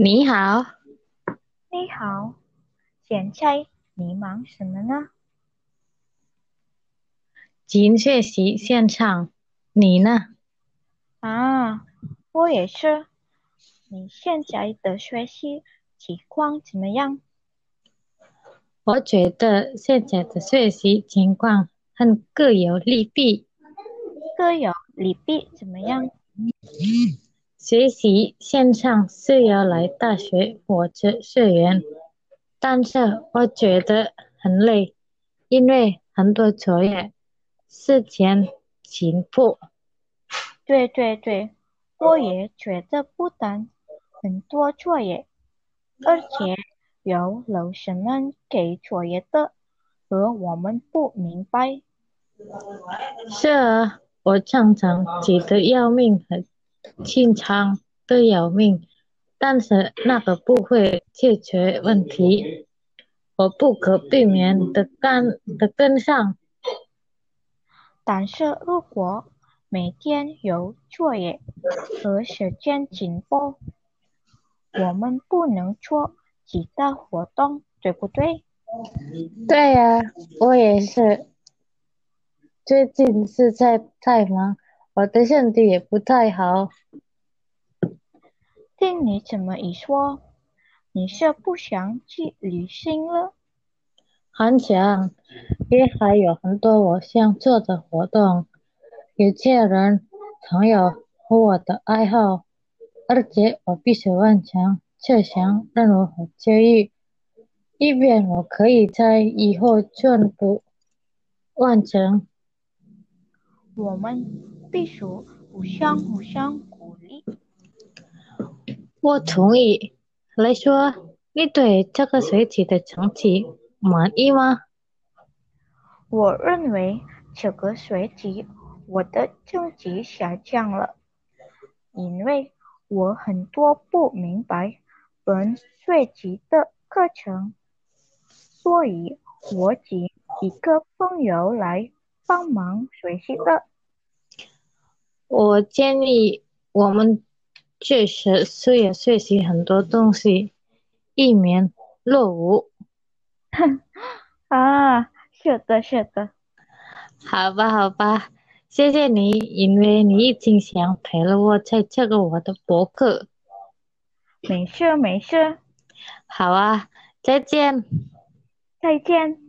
你好，你好，现在你忙什么呢？今学习现场，你呢？啊，我也是。你现在的学习情况怎么样？我觉得现在的学习情况很各有利弊。各有利弊怎么样？学习线上是要来大学或者社员，但是我觉得很累，因为很多作业。事前紧迫。对对对，我也觉得不单很多作业，而且有老师们给作业的和我们不明白。是啊，我常常急得要命，很紧张的要命，但是那个不会解决问题，我不可避免的跟的跟上。但是如果每天有作业和时间紧迫，我们不能做其他活动，对不对？对呀，我也是。最近是在太忙，我的身体也不太好。听你这么一说，你是不想去旅行了？很想。也还有很多我想做的活动，有些人朋友和我的爱好，而且我必须完成这项任务和教育，以便我可以在以后全部完成。我们必须互相互相鼓励。我同意。来说，你对这个学期的成绩满意吗？我认为这个学期我的成绩下降了，因为我很多不明白本学期的课程，所以我请一个朋友来帮忙学习的。我建议我们确实需要学习很多东西，以免落伍。哼 啊！是的，是的。好吧，好吧，谢谢你，因为你已经想陪了我在这个我的博客。没事，没事。好啊，再见。再见。